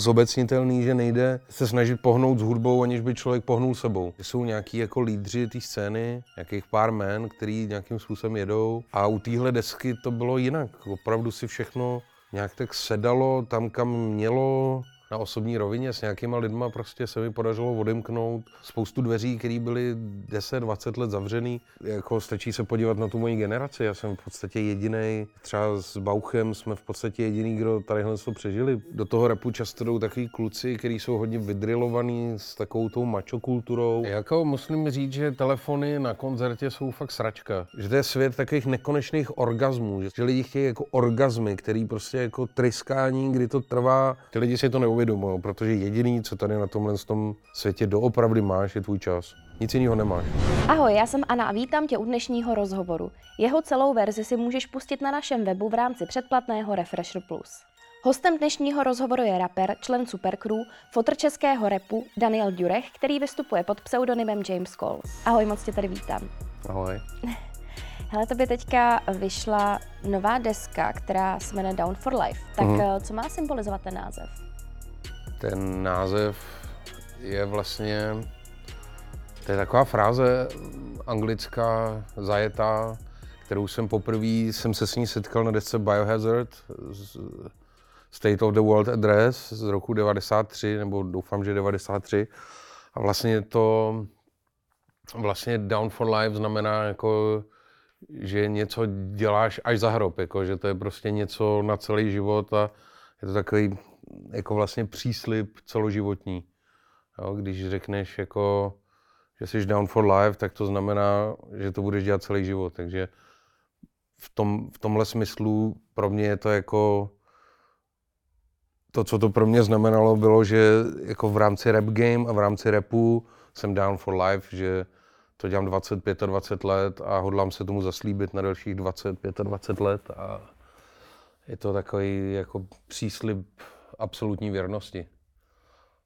zobecnitelný, že nejde se snažit pohnout s hudbou, aniž by člověk pohnul sebou. Jsou nějaký jako lídři té scény, nějakých pár men, který nějakým způsobem jedou a u téhle desky to bylo jinak. Opravdu si všechno nějak tak sedalo tam, kam mělo, na osobní rovině s nějakýma lidma prostě se mi podařilo odemknout spoustu dveří, které byly 10-20 let zavřený. Jako stačí se podívat na tu moji generaci. Já jsem v podstatě jediný, třeba s Bauchem jsme v podstatě jediný, kdo tadyhle to přežili. Do toho repu často jdou takový kluci, kteří jsou hodně vydrilovaný s takovou tou macho kulturou. Jako musím říct, že telefony na koncertě jsou fakt sračka. Že to je svět takových nekonečných orgasmů, že lidi chtějí jako orgazmy, který prostě jako tryskání, kdy to trvá. Ty lidi si to neuvědomují neuvědomují, protože jediný, co tady na tomhle tom světě doopravdy máš, je tvůj čas. Nic jiného nemáš. Ahoj, já jsem Anna a vítám tě u dnešního rozhovoru. Jeho celou verzi si můžeš pustit na našem webu v rámci předplatného Refresher Plus. Hostem dnešního rozhovoru je rapper, člen Supercrew, fotr českého repu Daniel Durech, který vystupuje pod pseudonymem James Cole. Ahoj, moc tě tady vítám. Ahoj. Hele, tobě teďka vyšla nová deska, která se jmenuje Down for Life. Tak mm-hmm. co má symbolizovat ten název? Ten název je vlastně, to je taková fráze anglická, zajetá, kterou jsem poprvé, jsem se s ní setkal na desce Biohazard, State of the World Address z roku 93, nebo doufám, že 93. A vlastně to, vlastně Down for Life znamená jako, že něco děláš až za hrob, jako, že to je prostě něco na celý život a je to takový jako vlastně příslip celoživotní. Jo, když řekneš jako, že jsi down for life, tak to znamená, že to budeš dělat celý život. Takže v, tom, v tomhle smyslu pro mě je to jako to, co to pro mě znamenalo, bylo, že jako v rámci rap game a v rámci rapu jsem down for life, že to dělám 25 a 20 let a hodlám se tomu zaslíbit na dalších 25 a 20 let a je to takový jako příslip absolutní věrnosti.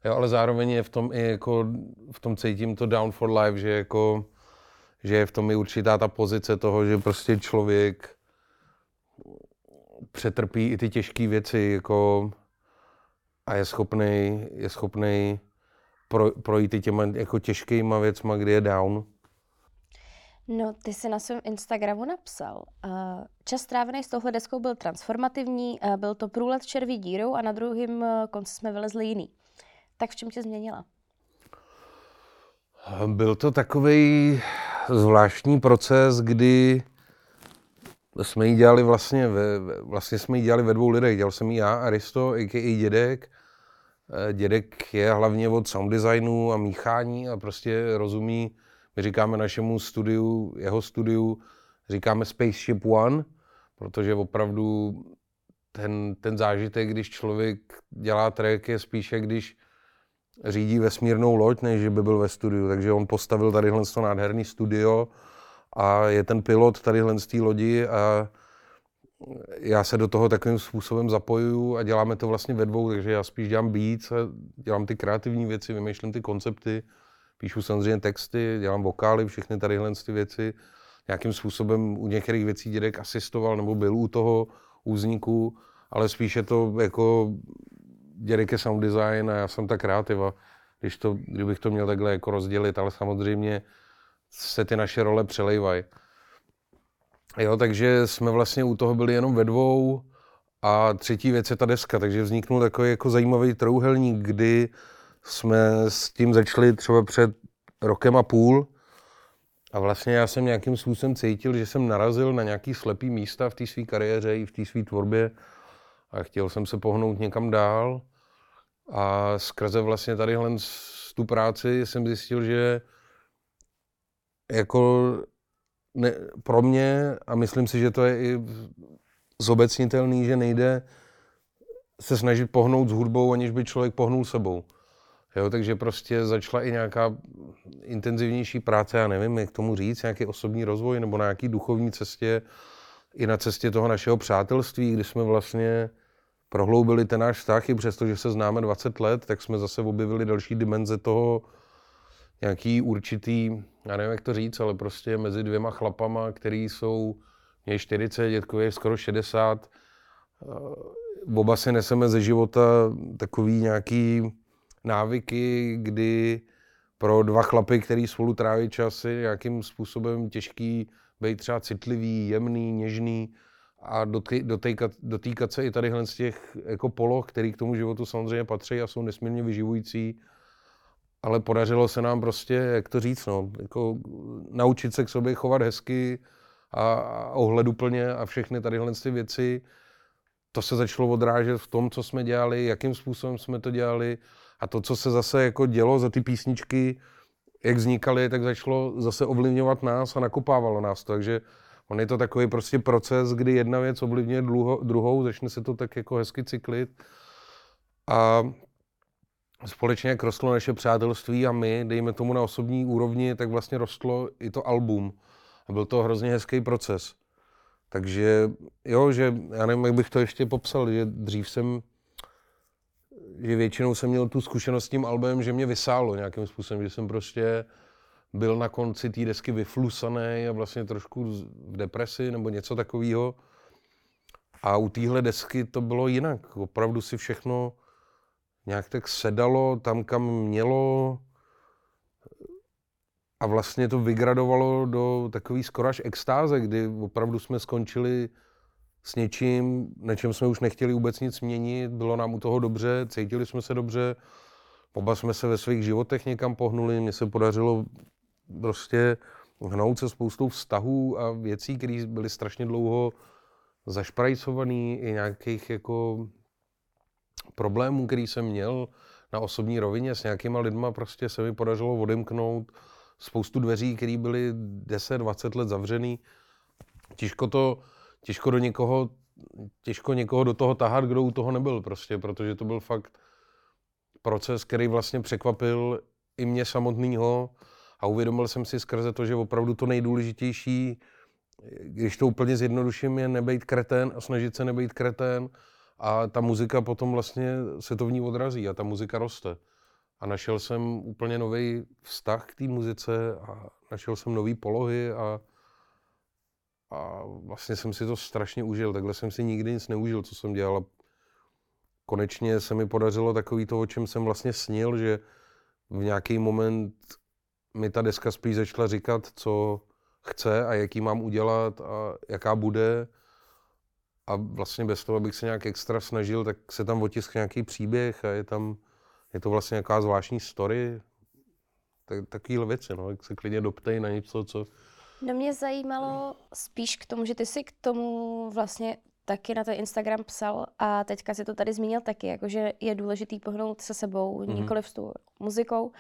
Jo, ale zároveň je v tom i jako, v tom cítím to down for life, že jako, že je v tom i určitá ta pozice toho, že prostě člověk přetrpí i ty těžké věci, jako a je schopný, je schopný pro, projít i těma jako těžkýma věcma, kdy je down. No, ty jsi na svém Instagramu napsal. Uh, čas strávený s touhle deskou byl transformativní, uh, byl to průlet červí dírou a na druhém uh, konci jsme vylezli jiný. Tak v čem tě změnila? Byl to takový zvláštní proces, kdy jsme ji dělali vlastně, ve, vlastně jsme ji dělali ve dvou lidech. Dělal jsem ji já, Aristo, i dědek. Dědek je hlavně od sound designu a míchání a prostě rozumí říkáme našemu studiu, jeho studiu, říkáme Spaceship One, protože opravdu ten, ten zážitek, když člověk dělá track, je spíše, když řídí vesmírnou loď, než že by byl ve studiu. Takže on postavil tadyhle to nádherný studio a je ten pilot tadyhle z té lodi a já se do toho takovým způsobem zapojuju a děláme to vlastně ve dvou, takže já spíš dělám beats dělám ty kreativní věci, vymýšlím ty koncepty Píšu samozřejmě texty, dělám vokály, všechny tadyhle ty věci. Nějakým způsobem u některých věcí dědek asistoval nebo byl u toho úzníku, ale spíše to jako dědek je sound design a já jsem ta kreativa. Když to, kdybych to měl takhle jako rozdělit, ale samozřejmě se ty naše role přelejvají. Jo, takže jsme vlastně u toho byli jenom ve dvou a třetí věc je ta deska, takže vzniknul takový jako zajímavý trouhelník, kdy jsme s tím začali třeba před rokem a půl a vlastně já jsem nějakým způsobem cítil, že jsem narazil na nějaký slepý místa v té své kariéře i v té své tvorbě a chtěl jsem se pohnout někam dál a skrze vlastně tadyhle tu práci jsem zjistil, že jako ne, pro mě, a myslím si, že to je i zobecnitelný, že nejde se snažit pohnout s hudbou, aniž by člověk pohnul sebou. Jo, takže prostě začala i nějaká intenzivnější práce, já nevím, jak tomu říct, nějaký osobní rozvoj nebo na nějaký duchovní cestě, i na cestě toho našeho přátelství, kdy jsme vlastně prohloubili ten náš vztah, i přesto, že se známe 20 let, tak jsme zase objevili další dimenze toho, nějaký určitý, já nevím, jak to říct, ale prostě mezi dvěma chlapama, který jsou, mě 40, dětkově skoro 60, oba si neseme ze života takový nějaký návyky, kdy pro dva chlapy, který spolu tráví časy, nějakým způsobem těžký být třeba citlivý, jemný, něžný a dotýkat, dotýkat se i tadyhle z těch jako poloh, který k tomu životu samozřejmě patří a jsou nesmírně vyživující. Ale podařilo se nám prostě, jak to říct, no, jako naučit se k sobě chovat hezky a, a ohleduplně a všechny tadyhle ty věci. To se začalo odrážet v tom, co jsme dělali, jakým způsobem jsme to dělali a to, co se zase jako dělo za ty písničky, jak vznikaly, tak začalo zase ovlivňovat nás a nakopávalo nás to. Takže on je to takový prostě proces, kdy jedna věc ovlivňuje druhou, začne se to tak jako hezky cyklit. A společně jak rostlo naše přátelství a my, dejme tomu na osobní úrovni, tak vlastně rostlo i to album. A byl to hrozně hezký proces. Takže jo, že já nevím, jak bych to ještě popsal, že dřív jsem že většinou jsem měl tu zkušenost s tím albem, že mě vysálo nějakým způsobem, že jsem prostě byl na konci té desky vyflusaný a vlastně trošku v depresi nebo něco takového. A u téhle desky to bylo jinak. Opravdu si všechno nějak tak sedalo tam, kam mělo a vlastně to vygradovalo do takové skoro až extáze, kdy opravdu jsme skončili s něčím, na čem jsme už nechtěli vůbec nic měnit, bylo nám u toho dobře, cítili jsme se dobře, oba jsme se ve svých životech někam pohnuli, mně se podařilo prostě hnout se spoustou vztahů a věcí, které byly strašně dlouho zašprajcované, i nějakých jako problémů, který jsem měl na osobní rovině. S nějakýma lidma, prostě se mi podařilo odemknout spoustu dveří, které byly 10-20 let zavřený. Těžko to těžko do někoho, těžko někoho do toho tahat, kdo u toho nebyl prostě, protože to byl fakt proces, který vlastně překvapil i mě samotného a uvědomil jsem si skrze to, že opravdu to nejdůležitější, když to úplně zjednoduším, je nebejt kretén a snažit se nebejt kretén a ta muzika potom vlastně se to v ní odrazí a ta muzika roste. A našel jsem úplně nový vztah k té muzice a našel jsem nové polohy a a vlastně jsem si to strašně užil. Takhle jsem si nikdy nic neužil, co jsem dělal. konečně se mi podařilo takový to, o čem jsem vlastně snil, že v nějaký moment mi ta deska spíš začala říkat, co chce a jaký mám udělat a jaká bude. A vlastně bez toho, abych se nějak extra snažil, tak se tam otisk nějaký příběh a je tam, je to vlastně nějaká zvláštní story. Tak, takovýhle věci, no, jak se klidně doptej na něco, co, No mě zajímalo spíš k tomu, že ty si k tomu vlastně taky na ten Instagram psal a teďka si to tady zmínil taky, jakože je důležitý pohnout se sebou, mm-hmm. nikoliv s tou muzikou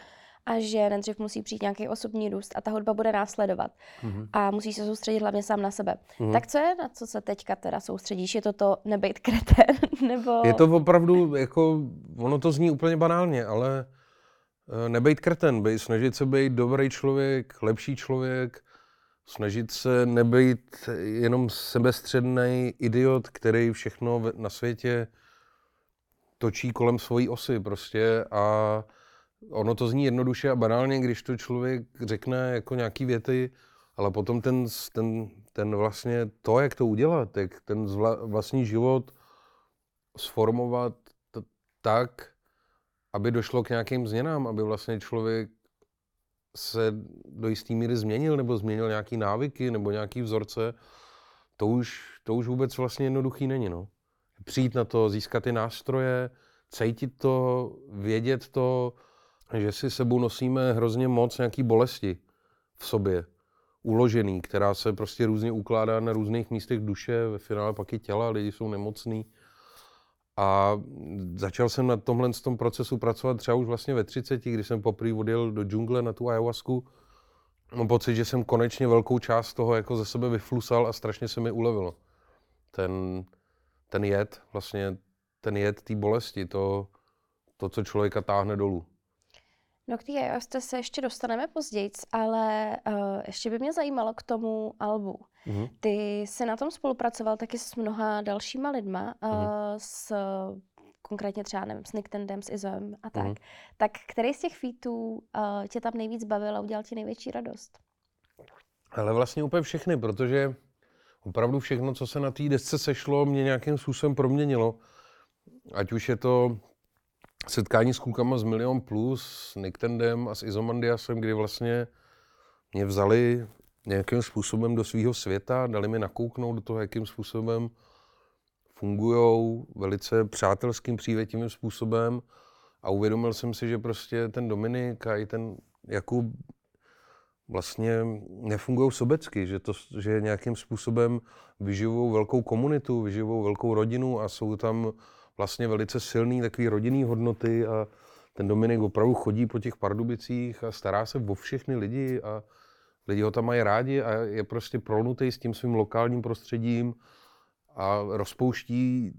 a že nejdřív musí přijít nějaký osobní růst a ta hudba bude následovat. Mm-hmm. A musíš se soustředit hlavně sám na sebe. Mm-hmm. Tak co je, na co se teďka teda soustředíš? Je to to nebejt kreten? nebo... Je to opravdu, jako, ono to zní úplně banálně, ale eh, nebejt kreten, snažit se být dobrý člověk, lepší člověk, snažit se nebejt jenom sebestředný idiot, který všechno na světě točí kolem svojí osy prostě a ono to zní jednoduše a banálně, když to člověk řekne jako nějaký věty, ale potom ten, ten, ten vlastně to, jak to udělat, jak ten vlastní život sformovat tak, aby došlo k nějakým změnám, aby vlastně člověk se do jisté míry změnil, nebo změnil nějaký návyky, nebo nějaký vzorce, to už, to už vůbec vlastně jednoduchý není. No. Přijít na to, získat ty nástroje, cítit to, vědět to, že si sebou nosíme hrozně moc nějaký bolesti v sobě, uložený, která se prostě různě ukládá na různých místech duše, ve finále pak i těla, lidi jsou nemocní. A začal jsem na tomhle tom procesu pracovat třeba už vlastně ve 30, kdy jsem poprvé odjel do džungle na tu ayahuasku. Mám pocit, že jsem konečně velkou část toho jako ze sebe vyflusal a strašně se mi ulevilo. Ten, ten jed, vlastně ten jed té bolesti, to, to, co člověka táhne dolů. No k té se ještě dostaneme později, ale uh, ještě by mě zajímalo k tomu albu. Mm-hmm. Ty jsi na tom spolupracoval taky s mnoha dalšíma lidma, uh, mm-hmm. s konkrétně třeba, nevím, s Nick Tendem, s Izem a tak. Mm-hmm. Tak který z těch featů uh, tě tam nejvíc bavil a udělal ti největší radost? Ale vlastně úplně všechny, protože opravdu všechno, co se na té desce sešlo, mě nějakým způsobem proměnilo. ať už je to setkání s klukama z Milion Plus, s Nicktendem a s Izomandiasem, kdy vlastně mě vzali nějakým způsobem do svého světa, dali mi nakouknout do toho, jakým způsobem fungují velice přátelským, přívětivým způsobem. A uvědomil jsem si, že prostě ten Dominik a i ten Jakub vlastně nefungují sobecky, že, to, že nějakým způsobem vyživují velkou komunitu, vyživují velkou rodinu a jsou tam vlastně velice silný takový rodinný hodnoty a ten Dominik opravdu chodí po těch Pardubicích a stará se o všechny lidi a lidi ho tam mají rádi a je prostě prolnutý s tím svým lokálním prostředím a rozpouští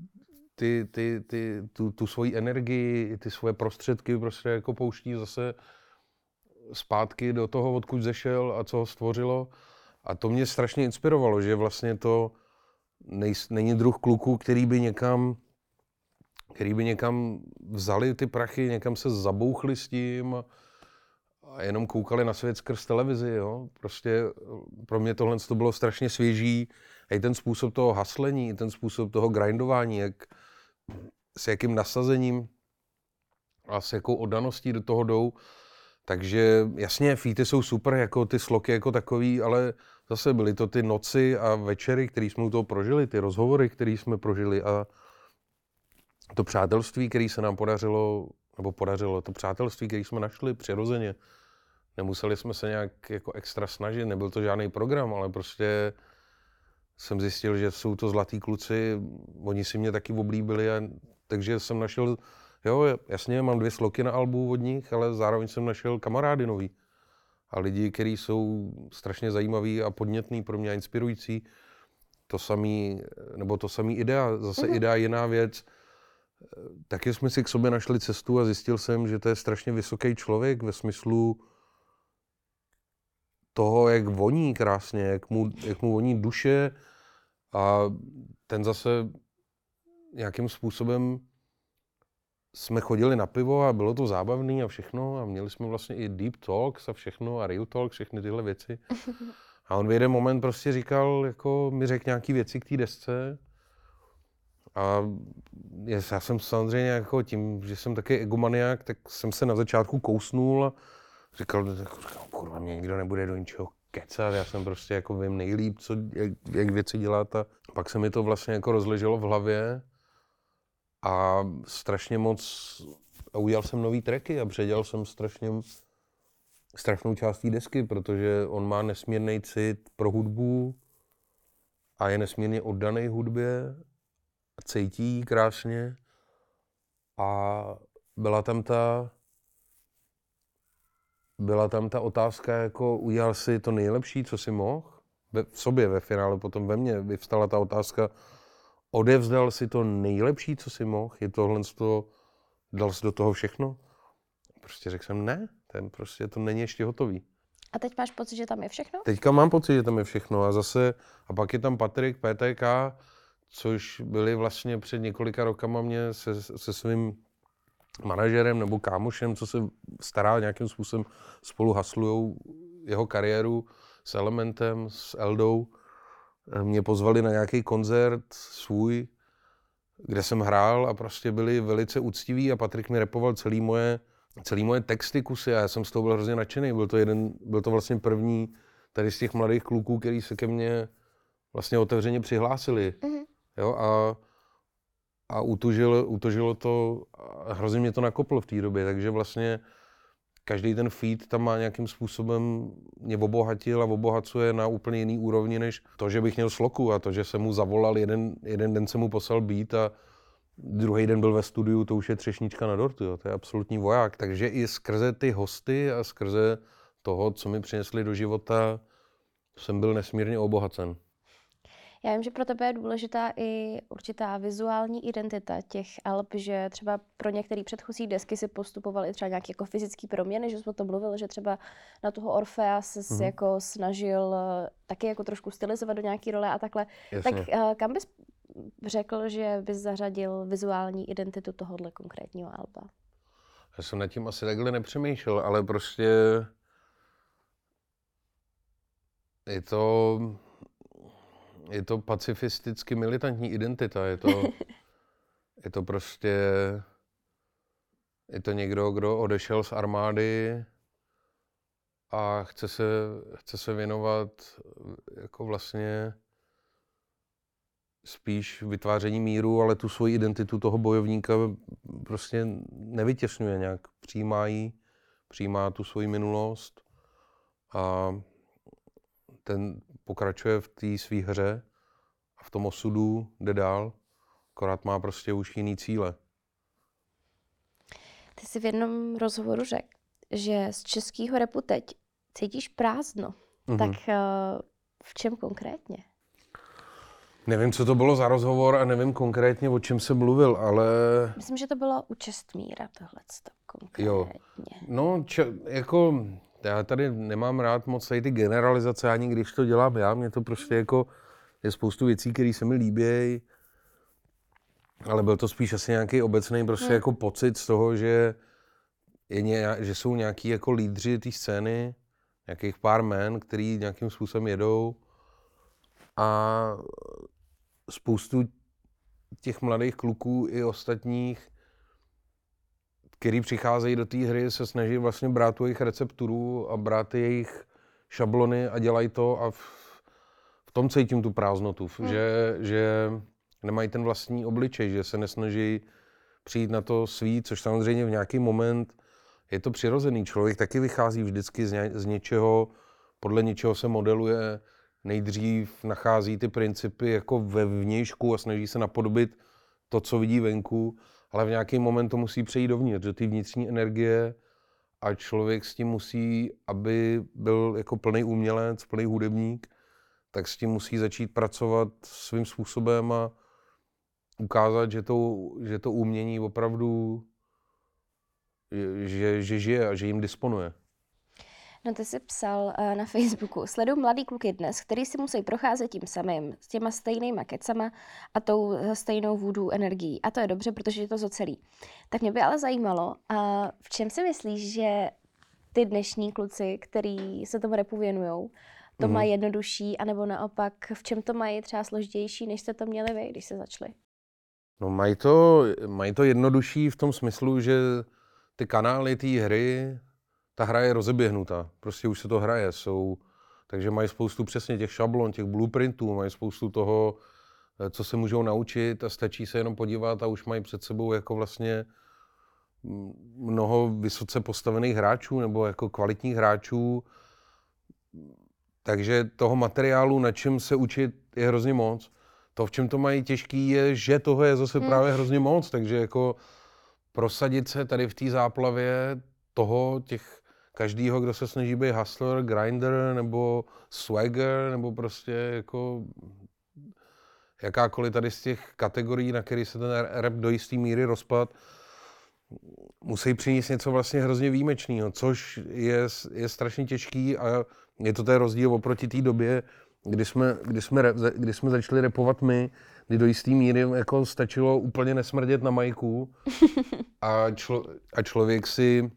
ty, ty, ty, tu, tu svoji energii, ty svoje prostředky prostě jako pouští zase zpátky do toho, odkud zešel a co ho stvořilo. A to mě strašně inspirovalo, že vlastně to nej, není druh kluku, který by někam který by někam vzali ty prachy, někam se zabouchli s tím a, jenom koukali na svět skrz televizi. Jo? Prostě pro mě tohle to bylo strašně svěží. A i ten způsob toho haslení, i ten způsob toho grindování, jak, s jakým nasazením a s jakou oddaností do toho jdou. Takže jasně, feety jsou super, jako ty sloky jako takový, ale zase byly to ty noci a večery, které jsme u toho prožili, ty rozhovory, které jsme prožili a to přátelství, které se nám podařilo, nebo podařilo, to přátelství, které jsme našli přirozeně. Nemuseli jsme se nějak jako extra snažit, nebyl to žádný program, ale prostě jsem zjistil, že jsou to zlatí kluci, oni si mě taky oblíbili, a, takže jsem našel, jo, jasně, mám dvě sloky na albu od nich, ale zároveň jsem našel kamarády nový. A lidi, kteří jsou strašně zajímaví a podnětní pro mě a inspirující. To samý, nebo to samý idea, zase mm-hmm. idea jiná věc. Taky jsme si k sobě našli cestu a zjistil jsem, že to je strašně vysoký člověk ve smyslu toho, jak voní krásně, jak mu, jak mu voní duše, a ten zase nějakým způsobem jsme chodili na pivo a bylo to zábavné a všechno a měli jsme vlastně i deep talks a všechno a real talk, všechny tyhle věci. A on v jeden moment prostě říkal, jako mi řekl nějaký věci k té desce a já jsem samozřejmě jako tím, že jsem taky egomaniak, tak jsem se na začátku kousnul a říkal, kurva, mě nikdo nebude do ničeho kecat, já jsem prostě jako vím nejlíp, co, jak, jak věci dělat. A pak se mi to vlastně jako rozleželo v hlavě a strašně moc, a udělal jsem nový tracky a předělal jsem strašně strašnou část desky, protože on má nesmírný cit pro hudbu a je nesmírně oddaný hudbě cítí krásně. A byla tam ta byla tam ta otázka, jako udělal si to nejlepší, co si mohl? v sobě ve finále, potom ve mně vyvstala ta otázka, odevzdal si to nejlepší, co si mohl? Je tohle to, dal jsi do toho všechno? Prostě řekl jsem ne, ten prostě to není ještě hotový. A teď máš pocit, že tam je všechno? Teďka mám pocit, že tam je všechno a zase, a pak je tam Patrik, PTK, což byli vlastně před několika rokama mě se, se svým manažerem nebo kámošem, co se stará nějakým způsobem, spolu haslujou jeho kariéru s Elementem, s Eldou. Mě pozvali na nějaký koncert svůj, kde jsem hrál a prostě byli velice úctiví a Patrik mi repoval celý moje, celý moje texty kusy a já jsem z toho byl hrozně nadšený. Byl to, jeden, byl to vlastně první tady z těch mladých kluků, který se ke mně vlastně otevřeně přihlásili. Mm-hmm. Jo, a a utužilo, utužilo to, hrozně mě to nakoplo v té době, takže vlastně každý ten feed tam má nějakým způsobem mě obohatil a obohacuje na úplně jiný úrovni, než to, že bych měl sloku a to, že jsem mu zavolal, jeden, jeden den jsem mu poslal být a druhý den byl ve studiu, to už je třešnička na dortu, jo, to je absolutní voják. Takže i skrze ty hosty a skrze toho, co mi přinesli do života, jsem byl nesmírně obohacen. Já vím, že pro tebe je důležitá i určitá vizuální identita těch alb, že třeba pro některé předchozí desky si postupovaly třeba nějaké jako fyzické proměny, že jsi o tom mluvil, že třeba na toho Orfea se mm-hmm. jako snažil eh, taky jako trošku stylizovat do nějaké role a takhle. Jasně. Tak uh, kam bys řekl, že bys zařadil vizuální identitu tohohle konkrétního alba? Já jsem nad tím asi takhle nepřemýšlel, ale prostě je to je to pacifisticky militantní identita, je to, Je to prostě, je to někdo, kdo odešel z armády a chce se, chce se věnovat jako vlastně spíš vytváření míru, ale tu svoji identitu toho bojovníka prostě nevytěsňuje nějak. Přijímá jí, přijímá tu svoji minulost a ten pokračuje v té své hře a v tom osudu jde dál, akorát má prostě už jiný cíle. Ty jsi v jednom rozhovoru řekl, že z českého repu teď cítíš prázdno. Mm-hmm. Tak uh, v čem konkrétně? Nevím, co to bylo za rozhovor a nevím konkrétně, o čem se mluvil, ale... Myslím, že to bylo u Čestmíra tohle konkrétně. Jo. No, č- jako já tady nemám rád moc tady ty generalizace, ani když to dělám já, mě to prostě jako je spoustu věcí, které se mi líbí, ale byl to spíš asi nějaký obecný prostě hmm. jako pocit z toho, že, je ně, že jsou nějaký jako lídři té scény, nějakých pár men, který nějakým způsobem jedou a spoustu těch mladých kluků i ostatních, který přicházejí do té hry, se snaží vlastně brát tu jejich recepturu a brát jejich šablony a dělají to a v, v tom cítím tu prázdnotu, hmm. že, že nemají ten vlastní obličej, že se nesnaží přijít na to svý, což samozřejmě v nějaký moment je to přirozený. Člověk taky vychází vždycky z, ně, z něčeho, podle něčeho se modeluje, nejdřív nachází ty principy jako ve vnějšku a snaží se napodobit to, co vidí venku, ale v nějaký moment to musí přejít dovnitř, do té vnitřní energie a člověk s tím musí, aby byl jako plný umělec, plný hudebník, tak s tím musí začít pracovat svým způsobem a ukázat, že to, že to umění opravdu že, že žije a že jim disponuje. No ty jsi psal uh, na Facebooku, sleduju mladý kluky dnes, který si musí procházet tím samým, s těma stejnýma kecama a tou eh, stejnou vůdou energií. A to je dobře, protože je to zocelý. Tak mě by ale zajímalo, uh, v čem si myslíš, že ty dnešní kluci, který se tomu repu věnujou, to mm. mají jednodušší, anebo naopak, v čem to mají třeba složitější, než jste to měli vy, když se začali? No mají to, mají to jednodušší v tom smyslu, že ty kanály té hry, ta hra je rozeběhnutá. Prostě už se to hraje. Jsou, takže mají spoustu přesně těch šablon, těch blueprintů, mají spoustu toho, eh, co se můžou naučit a stačí se jenom podívat a už mají před sebou jako vlastně mnoho vysoce postavených hráčů nebo jako kvalitních hráčů. Takže toho materiálu, na čem se učit, je hrozně moc. To, v čem to mají těžký, je, že toho je zase hmm. právě hrozně moc. Takže jako prosadit se tady v té záplavě toho, těch každýho, kdo se snaží být hustler, grinder nebo swagger, nebo prostě jako jakákoliv tady z těch kategorií, na který se ten rap do jisté míry rozpad, musí přinést něco vlastně hrozně výjimečného, což je, je strašně těžký a je to ten rozdíl oproti té době, kdy jsme, kdy, jsme, kdy jsme začali repovat my, kdy do jisté míry jako stačilo úplně nesmrdět na majku a, člo, a člověk si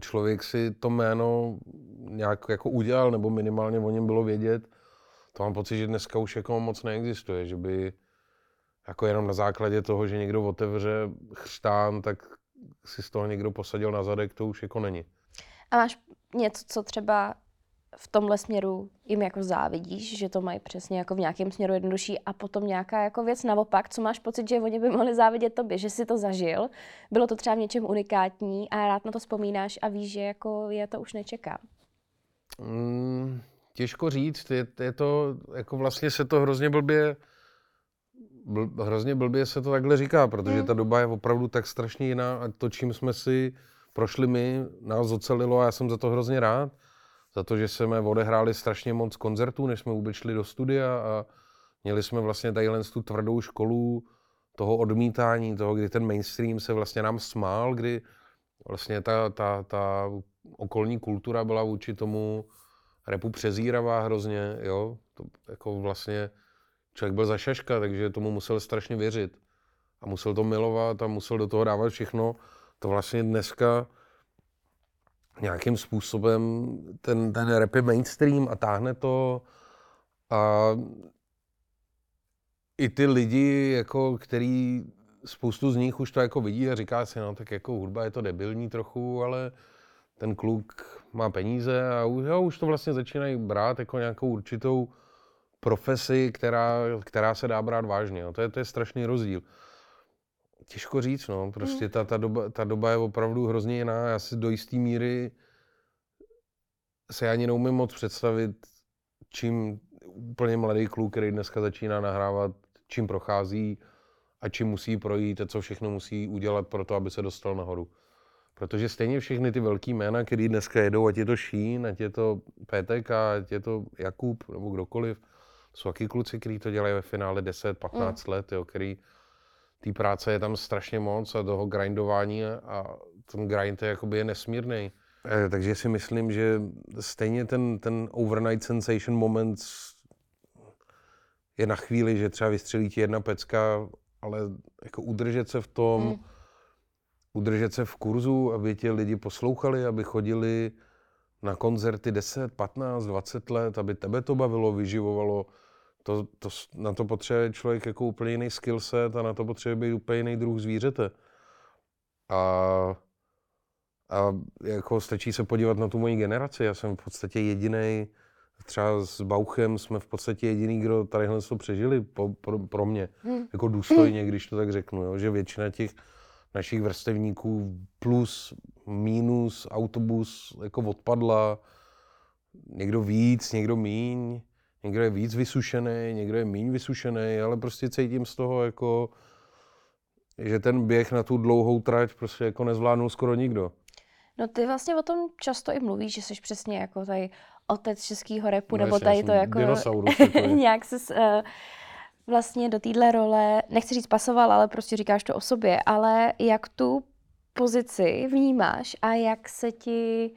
člověk si to jméno nějak jako udělal, nebo minimálně o něm bylo vědět. To mám pocit, že dneska už jako moc neexistuje, že by jako jenom na základě toho, že někdo otevře chřtán, tak si z toho někdo posadil na zadek, to už jako není. A máš něco, co třeba v tomhle směru jim jako závidíš, že to mají přesně jako v nějakém směru jednodušší a potom nějaká jako věc naopak, co máš pocit, že oni by mohli závidět tobě, že jsi to zažil, bylo to třeba v něčem unikátní a rád na to vzpomínáš a víš, že jako je to už nečekám. Mm, těžko říct, je, je to, jako vlastně se to hrozně blbě, bl, hrozně blbě se to takhle říká, protože mm. ta doba je opravdu tak strašně jiná a to, čím jsme si prošli my, nás ocelilo a já jsem za to hrozně rád za to, že jsme odehráli strašně moc koncertů, než jsme vůbec šli do studia a měli jsme vlastně tadyhle tu tvrdou školu toho odmítání, toho, kdy ten mainstream se vlastně nám smál, kdy vlastně ta, ta, ta okolní kultura byla vůči tomu repu přezíravá hrozně, jo, to jako vlastně člověk byl za šaška, takže tomu musel strašně věřit a musel to milovat a musel do toho dávat všechno. To vlastně dneska nějakým způsobem ten, ten rap je mainstream a táhne to a i ty lidi, jako, který spoustu z nich už to jako vidí a říká si, no tak jako hudba je to debilní trochu, ale ten kluk má peníze a už, jo, už to vlastně začínají brát jako nějakou určitou profesi, která, která se dá brát vážně. Jo. To, je, to je strašný rozdíl. Těžko říct, no. Prostě Mm. ta, ta, doba, ta doba je opravdu hrozně jiná. Já si do jisté míry se ani neumím moc představit, čím úplně mladý kluk, který dneska začíná nahrávat, čím prochází a čím musí projít a co všechno musí udělat pro to, aby se dostal nahoru. Protože stejně všechny ty velký jména, který dneska jedou, ať je to Šín, ať je to PTK, ať je to Jakub nebo kdokoliv, jsou taky kluci, kteří to dělají ve finále 10-15 mm. let, jo, který té práce je tam strašně moc a toho grindování a ten grind je, jakoby je nesmírný. Eh, Takže si myslím, že stejně ten, ten overnight sensation moment je na chvíli, že třeba vystřelí ti jedna pecka, ale jako udržet se v tom, Mm. mm. udržet se v kurzu, aby tě lidi poslouchali, aby chodili na koncerty 10, 15, 20 let, aby tebe to bavilo, vyživovalo. To, to, na to potřebuje člověk jako úplně jiný skillset a na to potřebuje být úplně jiný druh zvířete. A, a jako stačí se podívat na tu moji generaci. Já jsem v podstatě jediný, třeba s Bauchem jsme v podstatě jediný, kdo tadyhle to přežili po, pro, pro mě. Mm. Jako důstojně, když to tak řeknu. Jo? Že většina těch našich vrstevníků plus, minus, autobus jako odpadla. Někdo víc, někdo míň. Někdo je víc vysušený, někdo je míň vysušený, ale prostě cítím z toho jako, že ten běh na tu dlouhou trať prostě jako nezvládnul skoro nikdo. No ty vlastně o tom často i mluvíš, že jsi přesně jako tady otec českého repu, No nebo tady to jako dinosaurus, jako nějak se uh, vlastně do téhle role, nechci říct pasoval, ale prostě říkáš to o sobě, ale jak tu pozici vnímáš a jak se ti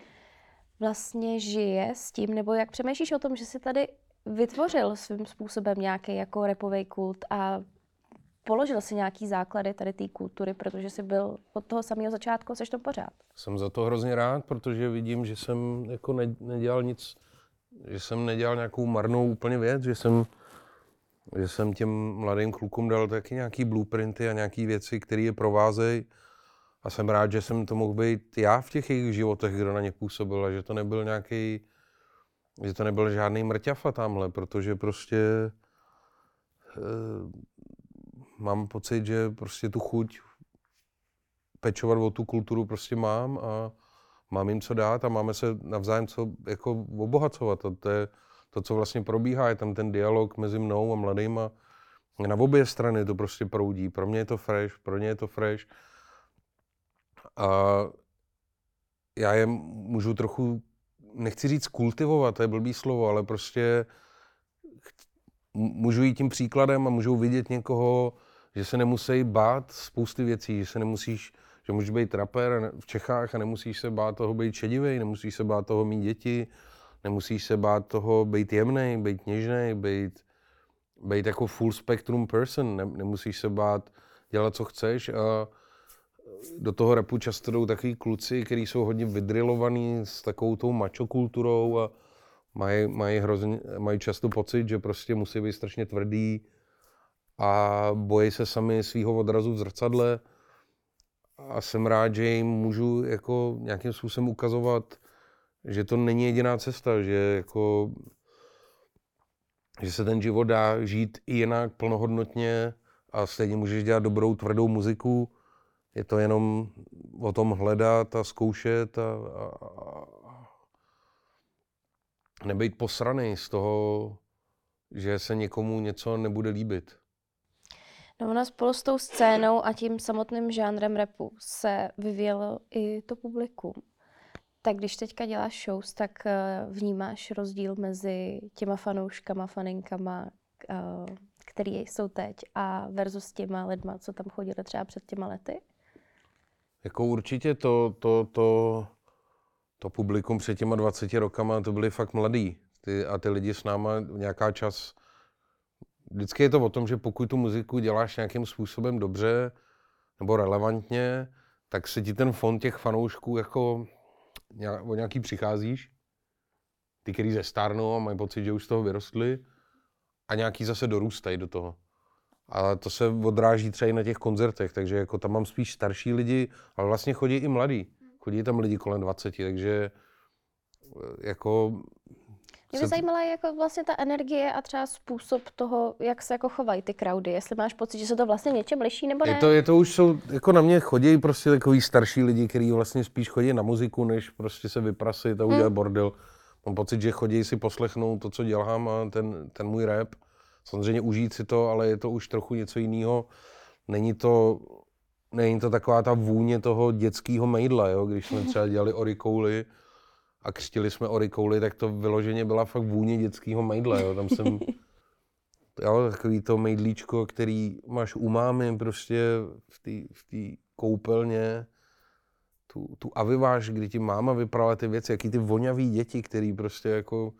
vlastně žije s tím, nebo jak přemýšlíš o tom, že jsi tady vytvořil svým způsobem nějaký jako repový kult a položil si nějaký základy tady té kultury, protože jsi byl od toho samého začátku, seš to pořád. Jsem za to hrozně rád, protože vidím, že jsem jako ne, nedělal nic, že jsem nedělal nějakou marnou úplně věc, že jsem, že jsem těm mladým klukům dal taky nějaký blueprinty a nějaké věci, které je provázejí. A jsem rád, že jsem to mohl být já v těch jejich životech, kdo na ně působil a že to nebyl nějaký, že to nebyl žádný mrťafa tamhle, protože prostě eh, mám pocit, že prostě tu chuť pečovat o tu kulturu prostě mám a mám jim co dát a máme se navzájem co jako obohacovat. A to je to, co vlastně probíhá, je tam ten dialog mezi mnou a mladýma. Na obě strany to prostě proudí. Pro mě je to fresh, pro ně je to fresh. A já je můžu trochu, nechci říct kultivovat, to je blbý slovo, ale prostě můžu jít tím příkladem a můžou vidět někoho, že se nemusí bát spousty věcí, že se nemusíš, že můžeš být rapper v Čechách a nemusíš se bát toho být šedivý, nemusíš se bát toho mít děti, nemusíš se bát toho být jemný, být něžný, být, být jako full spectrum person, ne, nemusíš se bát dělat, co chceš a do toho repu často jdou takový kluci, kteří jsou hodně vydrilovaný s takovou tou macho kulturou a mají, mají, hrozně, mají často pocit, že prostě musí být strašně tvrdý a bojí se sami svého odrazu v zrcadle. A jsem rád, že jim můžu jako nějakým způsobem ukazovat, že to není jediná cesta, že jako že se ten život dá žít i jinak plnohodnotně a stejně můžeš dělat dobrou tvrdou muziku. Je to jenom o tom hledat a zkoušet a, a, a nebejt posraný z toho, že se někomu něco nebude líbit. No ona spolu s tou scénou a tím samotným žánrem repu se vyvíjelo i to publikum. Tak když teďka děláš shows, tak eh, vnímáš rozdíl mezi těma fanouškama, faninkama, eh, který jsou teď a versus těma lidma, co tam chodili třeba před těma lety? Jako určitě to, to, to, to publikum před těma 20 rokama, to byli fakt mladí. Ty, a ty lidi s náma nějaká čas... Vždycky je to o tom, že pokud tu muziku děláš nějakým způsobem dobře nebo relevantně, tak se ti ten fond těch fanoušků jako o nějaký přicházíš. Ty, který zestárnou a mají pocit, že už z toho vyrostli a nějaký zase dorůstají do toho. A to se odráží třeba i na těch koncertech, takže jako tam mám spíš starší lidi, ale vlastně chodí i mladí. Chodí tam lidi kolem 20, takže eh, jako... Mě by zajímala jako vlastně ta energie a třeba způsob toho, jak se jako chovají ty crowdy. Jestli máš pocit, že se to vlastně něčem liší, nebo ne? Je to, je to už jsou, jako na mě chodí prostě takový starší lidi, kteří vlastně spíš chodí na muziku, než prostě se vyprasit a udělat Hmm. bordel. Mám pocit, že chodí si poslechnout to, co dělám a ten, ten můj rap. Samozřejmě užít si to, ale je to už trochu něco jiného. Není to, není to taková ta vůně toho dětského mejdla, jo? když jsme třeba dělali orikouly a křtili jsme orikouly, tak to vyloženě byla fakt vůně dětského mejdla. Jo? Tam jsem jo, takový to mejdlíčko, který máš u mámy prostě v té v té koupelně, tu, tu aviváž, kdy ti máma vyprala ty věci, jaký ty voňavý děti, který prostě jako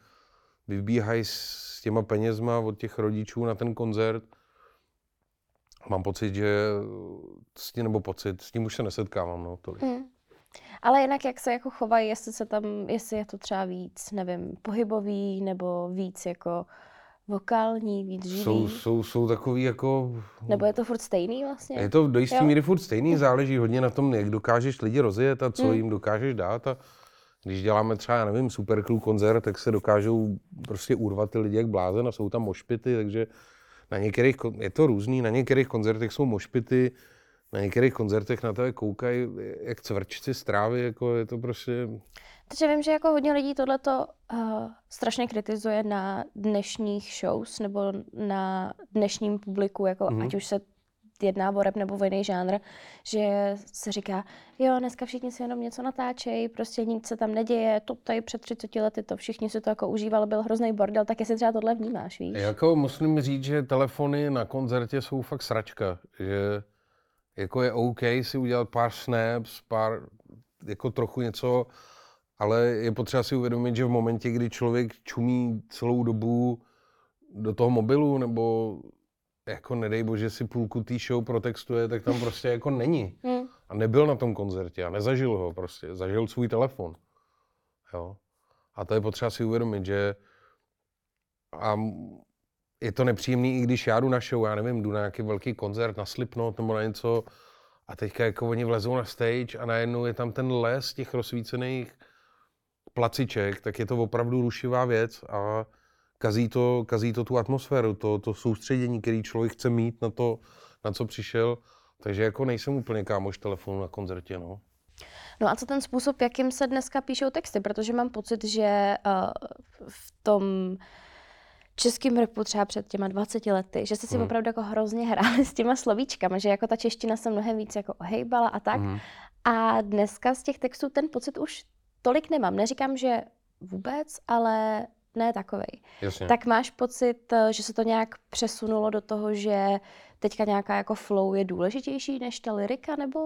vybíhají s těma penězma od těch rodičů na ten koncert. Mám pocit, že s tím, nebo pocit, s tím už se nesetkávám, no, tolik. Mm. Ale jinak, jak se jako chovají, jestli se tam, jestli je to třeba víc, nevím, pohybový, nebo víc jako vokální, víc živý, Jsou, jsou, jsou takový jako... nebo je to furt stejný vlastně? Je to do jisté míry furt stejný, záleží hodně na tom, jak dokážeš lidi rozjet a co Hmm. jim dokážeš dát. A když děláme třeba, já nevím, super crew koncert, tak se dokážou prostě urvat ty lidi jak blázen a jsou tam mošpity, takže na některých, je to různý, na některých koncertech jsou mošpity, na některých koncertech na tebe koukají jak cvrčci z trávy, jako je to prostě... Takže vím, že jako hodně lidí tohleto uh, strašně kritizuje na dnešních shows nebo na dnešním publiku, jako Mhm. mm-hmm. ať už se jedná o rap nebo o jiný žánr, že se říká, jo, dneska všichni si jenom něco natáčejí, prostě nic se tam neděje, to tady před 30 lety to všichni si to jako užívali, byl hrozný bordel, tak jestli třeba tohle vnímáš, víš? Jako musím říct, že telefony na koncertě jsou fakt sračka, že jako je OK si udělat pár snaps, pár, jako trochu něco, ale je potřeba si uvědomit, že v momentě, kdy člověk čumí celou dobu do toho mobilu, nebo jako nedej bože si půlku té show protextuje, tak tam prostě jako není. Hm. A nebyl na tom koncertě a nezažil ho prostě, zažil svůj telefon. Jo. A to je potřeba si uvědomit, že a je to nepříjemný, i když já jdu na show, já nevím, jdu na nějaký velký koncert, na Slipknot nebo na něco a teďka jako oni vlezou na stage a najednou je tam ten les těch rozsvícených placiček, tak je to opravdu rušivá věc a kazí to, kazí to tu atmosféru, to, to soustředění, který člověk chce mít na to, na co přišel. Takže jako nejsem úplně kámoš telefonu na koncertě, no. No a co ten způsob, jakým se dneska píšou texty? Protože mám pocit, že uh, v tom českým repu třeba před těma 20 lety, že jste si Mhm. opravdu jako hrozně hráli s těma slovíčkama, že jako ta čeština se mnohem víc jako ohejbala a tak. Mhm. A dneska z těch textů ten pocit už tolik nemám. Neříkám, že vůbec, ale ne takovej. Jasně. Tak máš pocit, eh, že se to nějak přesunulo do toho, že teďka nějaká jako flow je důležitější než ta lyrika, nebo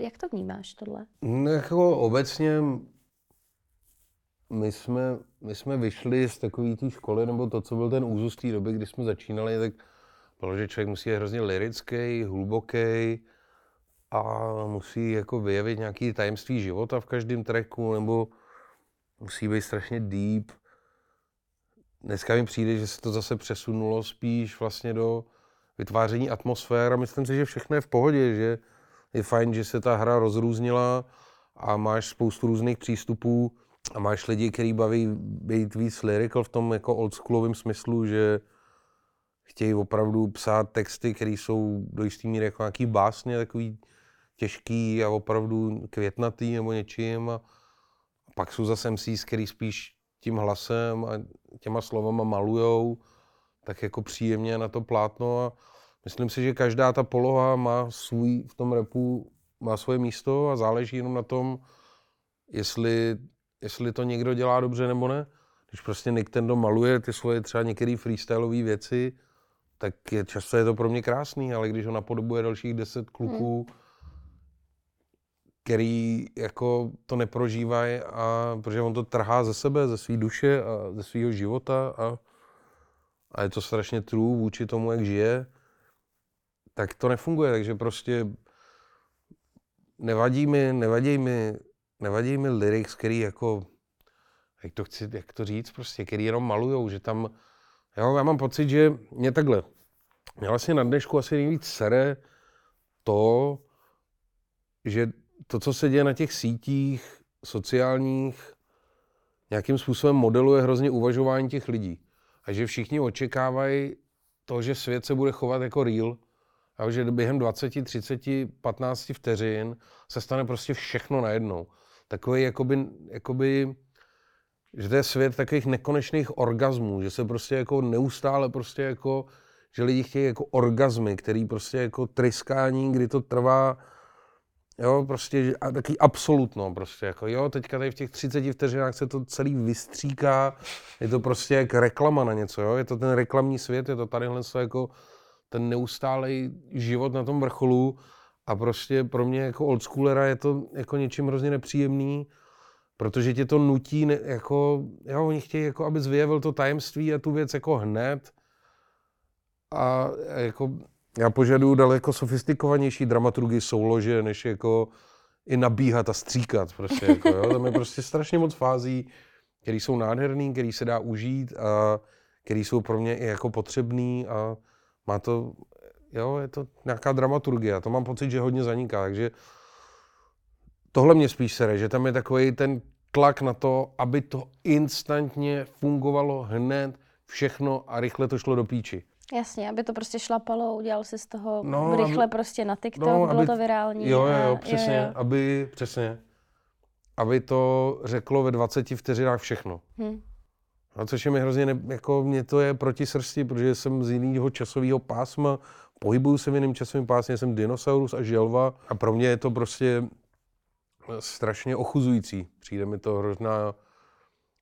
jak to vnímáš tohle? No, jako obecně my jsme, my jsme vyšli z takové té školy, nebo to, co byl ten úzus té doby, kdy jsme začínali, tak bylo, že člověk musí být hrozně lirický, hluboký a musí jako vyjevit nějaký tajemství života v každém tracku, nebo musí být strašně deep. Dneska mi přijde, že se to zase přesunulo spíš vlastně do vytváření atmosfér a myslím si, že všechno je v pohodě, že je fajn, že se ta hra rozrůznila a máš spoustu různých přístupů a máš lidi, kteří baví být víc lyrical v tom jako oldschoolovém smyslu, že chtějí opravdu psát texty, které jsou do jistý míry jako nějaký básně, takový těžký a opravdu květnatý nebo něčím. A pak jsou zase MCs, který spíš tím hlasem a těma slovama malujou tak jako příjemně na to plátno a myslím si, že každá ta poloha má svůj, v tom repu má svoje místo a záleží jenom na tom, jestli, jestli to někdo dělá dobře nebo ne. Když prostě Nintendo maluje ty svoje třeba některé freestylové věci, tak je, často je to pro mě krásný, ale když ho napodobuje dalších deset kluků, který jako to neprožívají, a protože on to trhá ze sebe, ze své duše a ze svého života a, a je to strašně true vůči tomu, jak žije, tak to nefunguje, takže prostě nevadí mi, nevadí mi, nevadí mi lyrics, který jako, jak to chci, jak to říct prostě, který jenom malujou, že tam, jo, já mám pocit, že mě takhle, Mě vlastně na dnešku asi nejvíc sere to, že to, co se děje na těch sítích sociálních, nějakým způsobem modeluje hrozně uvažování těch lidí. A že všichni očekávají to, že svět se bude chovat jako real, a že během 20, 30, 15 vteřin se stane prostě všechno najednou. Takový jakoby, jakoby že to je svět takových nekonečných orgasmů, že se prostě jako neustále prostě jako, že lidi chtějí jako orgazmy, který prostě jako tryskání, kdy to trvá, jo, prostě a taky absolutno prostě, jako jo, teďka tady v těch 30 vteřinách se to celý vystříká, je to prostě jak reklama na něco, jo, je to ten reklamní svět, je to tadyhle jako ten neustálý život na tom vrcholu a prostě pro mě jako oldschoolera je to jako něčím hrozně nepříjemný, protože tě to nutí, ne, jako, jo, oni chtějí, jako, abys vyjevil to tajemství a tu věc jako hned. A jako, já požaduju daleko sofistikovanější dramaturgii soulože, než jako i nabíhat a stříkat. Prostě, jako, jo. Tam je prostě strašně moc fází, které jsou nádherný, které se dá užít a které jsou pro mě i jako potřebný a má to, jo, je to nějaká dramaturgie. To mám pocit, že hodně zaniká. Takže tohle mě spíš sere, že tam je takový ten tlak na to, aby to instantně fungovalo hned, všechno a rychle to šlo do píči. Jasně, aby to prostě šlapalo, udělal si z toho no, rychle aby, prostě na TikTok, no, bylo aby, to virální. Jo, jo, jo, přesně, jo, jo. aby, přesně, aby to řeklo ve 20 vteřinách všechno. Hmm. A což je mi hrozně, ne, jako mě to je proti srsti, protože jsem z jiného časového pásma, pohybuju se v jiném časovém pásmě, jsem dinosaurus a želva a pro mě je to prostě strašně ochuzující. Přijde mi to hrozná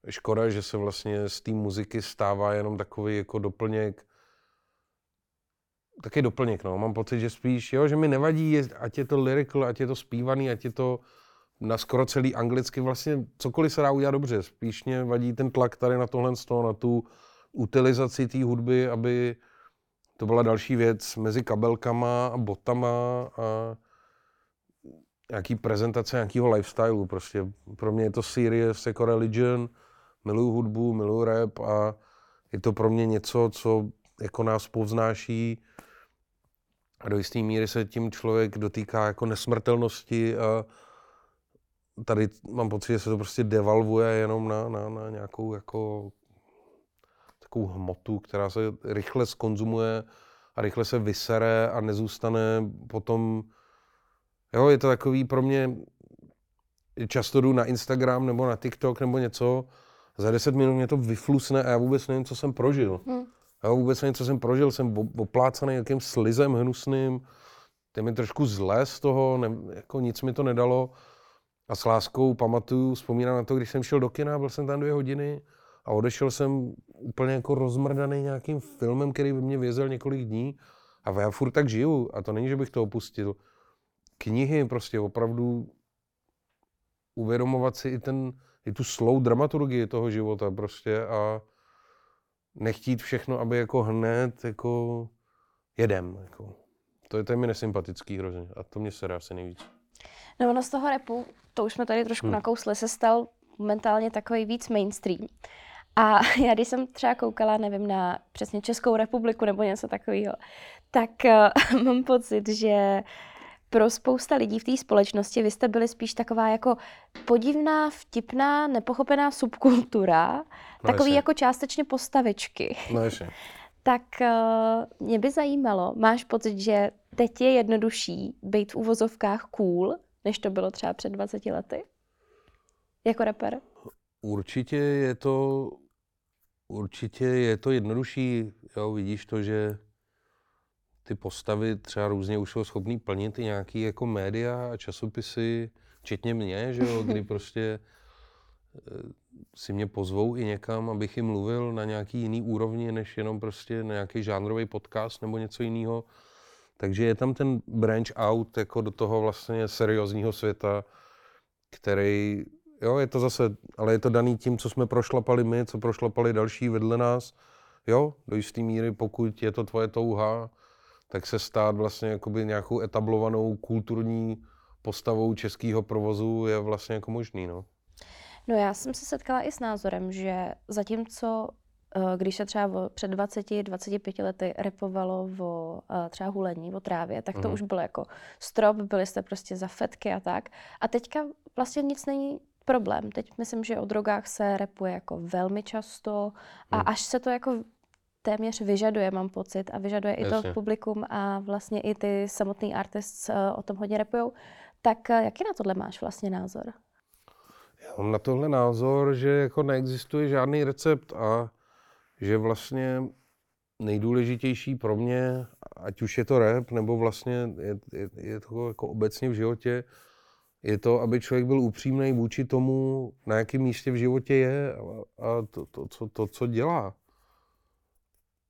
škoda, že se vlastně z té muziky stává jenom takový jako doplněk, taky doplněk, no. Mám pocit, že spíš, jo, že mi nevadí, ať je to lyrical, ať je to zpívaný, ať je to na skoro celý anglicky, vlastně cokoliv se dá udělat dobře. Spíš mě vadí ten tlak tady na tohle, na tu utilizaci té hudby, aby to byla další věc mezi kabelkama a botama a nějaký prezentace nějakého lifestylu. Prostě pro mě je to serious jako religion, miluju hudbu, miluju rap a je to pro mě něco, co jako nás povznáší a do jisté míry se tím člověk dotýká jako nesmrtelnosti a tady mám pocit, že se to prostě devalvuje jenom na, na, na nějakou jako takovou hmotu, která se rychle skonzumuje a rychle se vysere a nezůstane potom Jo, je to takový pro mě, často jdu na Instagram nebo na TikTok nebo něco, za 10 minut mě to vyflusne a já vůbec nevím, co jsem prožil. Hmm. Já vůbec nevím, co jsem prožil, jsem oplácaný nějakým slizem hnusným, to mi trošku zlé z toho, ne, jako nic mi to nedalo. A s láskou pamatuju, vzpomínám na to, když jsem šel do kina, byl jsem tam dvě hodiny a odešel jsem úplně jako rozmrdaný nějakým filmem, který by mě vězel několik dní. A já furt tak žiju a to není, že bych to opustil knihy, prostě opravdu uvědomovat si i, ten, i tu slow dramaturgii toho života prostě a nechtít všechno, aby jako hned jako jedem. Jako. To je, to je mi nesympatický hrozně a to mě se asi nejvíc. No ono z toho repu, to už jsme tady trošku hmm. nakousli, se stal momentálně takový víc mainstream. A já když jsem třeba koukala, nevím, na přesně Českou republiku nebo něco takového, tak uh, mám pocit, že pro spousta lidí v té společnosti vy jste byli spíš taková jako podivná, vtipná, nepochopená subkultura, no takový ještě. jako částečně postavičky. No ještě. tak uh, mě by zajímalo, máš pocit, že teď je jednodušší být v uvozovkách cool, než to bylo třeba před 20 lety? Jako rapper? Určitě je to, určitě je to jednodušší. Jo, vidíš to, že ty postavy třeba různě už jsou schopný plnit i nějaký jako média a časopisy, včetně mě, že jo, kdy prostě eh, si mě pozvou i někam, abych jim mluvil na nějaký jiný úrovni, než jenom prostě na nějaký žánrový podcast nebo něco jiného. Takže je tam ten branch out jako do toho vlastně seriózního světa, který, jo, je to zase, ale je to daný tím, co jsme prošlapali my, co prošlapali další vedle nás. Jo, do jisté míry, pokud je to tvoje touha, tak se stát vlastně jakoby nějakou etablovanou kulturní postavou českého provozu je vlastně jako možný, no. No já jsem se setkala i s názorem, že zatímco eh, když se třeba před 20-25 lety repovalo o eh, třeba hulení, o trávě, tak to mm. už bylo jako strop, byli jste prostě za fetky a tak. A teďka vlastně nic není problém. Teď myslím, že o drogách se repuje jako velmi často a mm. až se to jako téměř vyžaduje, mám pocit, a vyžaduje Jasně. i to publikum a vlastně i ty samotný artists o tom hodně repujou. Tak jaký na tohle máš vlastně názor? Já mám na tohle názor, že jako neexistuje žádný recept a že vlastně nejdůležitější pro mě, ať už je to rap, nebo vlastně je, je, je to jako obecně v životě, je to, aby člověk byl upřímný vůči tomu, na jakém místě v životě je a, a to, to, to, to, co dělá.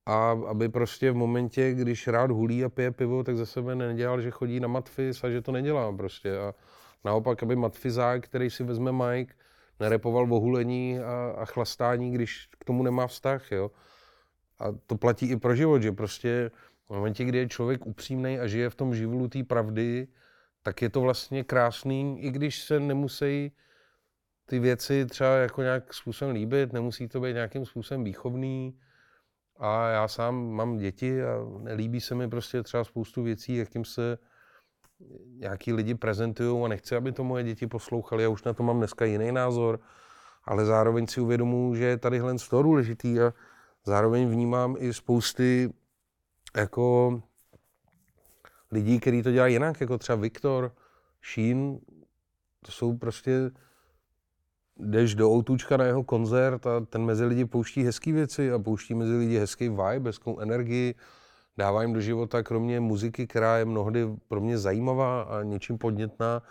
A aby prostě v momentě, když rád hulí a pije pivo, tak za sebe nedělal, že chodí na matfis a že to nedělá prostě. A naopak, aby matfizák, který si vezme Mike, nerepoval o hulení a, a chlastání, když k tomu nemá vztah, jo. A to platí i pro život, že prostě v momentě, kdy je člověk upřímný a žije v tom živlu té pravdy, tak je to vlastně krásný, i když se nemusí ty věci třeba jako nějak způsobem líbit, nemusí to být nějakým způsobem výchovný. A já sám mám děti a nelíbí se mi prostě třeba spoustu věcí, jakým se nějaký lidi prezentují a nechci, aby to moje děti poslouchali. Já už na to mám dneska jiný názor, ale zároveň si uvědomuji, že je tadyhle toho důležitý a zároveň vnímám i spousty jako lidí, kteří to dělají jinak, jako třeba Viktor, Sheen, to jsou prostě, jdeš do Outučka na jeho koncert a ten mezi lidi pouští hezké věci a pouští mezi lidi hezký vibe, hezkou energii, dává jim do života, kromě muziky, která je mnohdy pro mě zajímavá a něčím podnětná,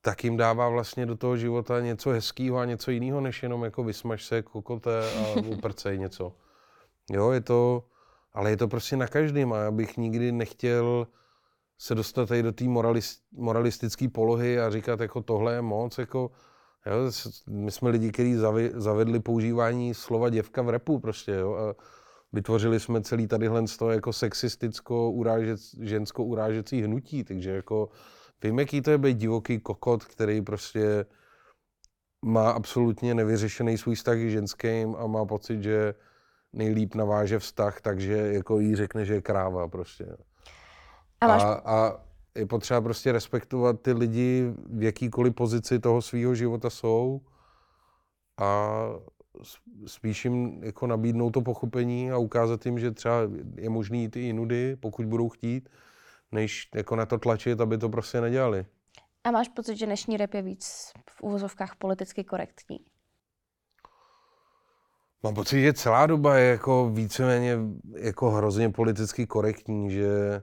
tak jim dává vlastně do toho života něco hezkého a něco jiného, než jenom jako vysmaž se, kokote a uprcej něco. Jo, je to, ale je to prostě na každém a já bych nikdy nechtěl se dostat tady do té moralist, moralistické polohy a říkat, jako tohle je moc, jako, jo, my jsme lidi, kteří zavedli používání slova děvka v repu prostě, jo, a vytvořili jsme celý tadyhle z toho jako sexisticko urážec, žensko urážecí hnutí, takže jako vím, jaký to je být divoký kokot, který prostě má absolutně nevyřešený svůj vztah k ženským a má pocit, že nejlíp naváže vztah, takže jako jí řekne, že je kráva prostě. A, máš... a, a je potřeba prostě respektovat ty lidi v jakýkoliv pozici toho svého života jsou a spíš jim jako nabídnout to pochopení a ukázat jim, že třeba je možný jít i jinudy, pokud budou chtít, než jako na to tlačit, aby to prostě nedělali. A máš pocit, že dnešní rap je víc v úvozovkách politicky korektní? Mám pocit, že celá doba je jako víceméně jako hrozně politicky korektní, že,